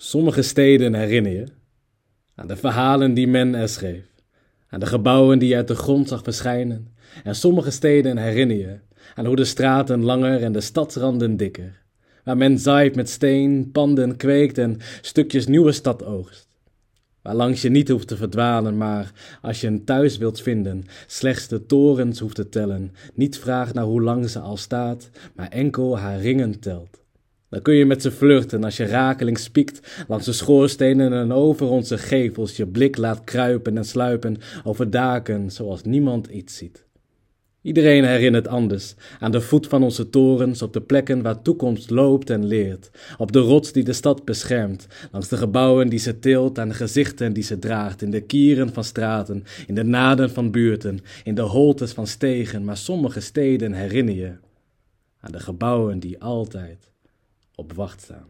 Sommige steden herinner je aan de verhalen die men er schreef, aan de gebouwen die je uit de grond zag verschijnen. En sommige steden herinner je aan hoe de straten langer en de stadsranden dikker, waar men zaait met steen, panden kweekt en stukjes nieuwe stad oogst. Waar langs je niet hoeft te verdwalen, maar als je een thuis wilt vinden, slechts de torens hoeft te tellen, niet vraagt naar hoe lang ze al staat, maar enkel haar ringen telt. Dan kun je met ze flirten als je rakeling spiekt langs de schoorstenen en over onze gevels je blik laat kruipen en sluipen over daken zoals niemand iets ziet. Iedereen herinnert anders aan de voet van onze torens op de plekken waar toekomst loopt en leert, op de rots die de stad beschermt, langs de gebouwen die ze tilt, aan de gezichten die ze draagt, in de kieren van straten, in de naden van buurten, in de holtes van stegen, maar sommige steden herinner je aan de gebouwen die altijd obwachce.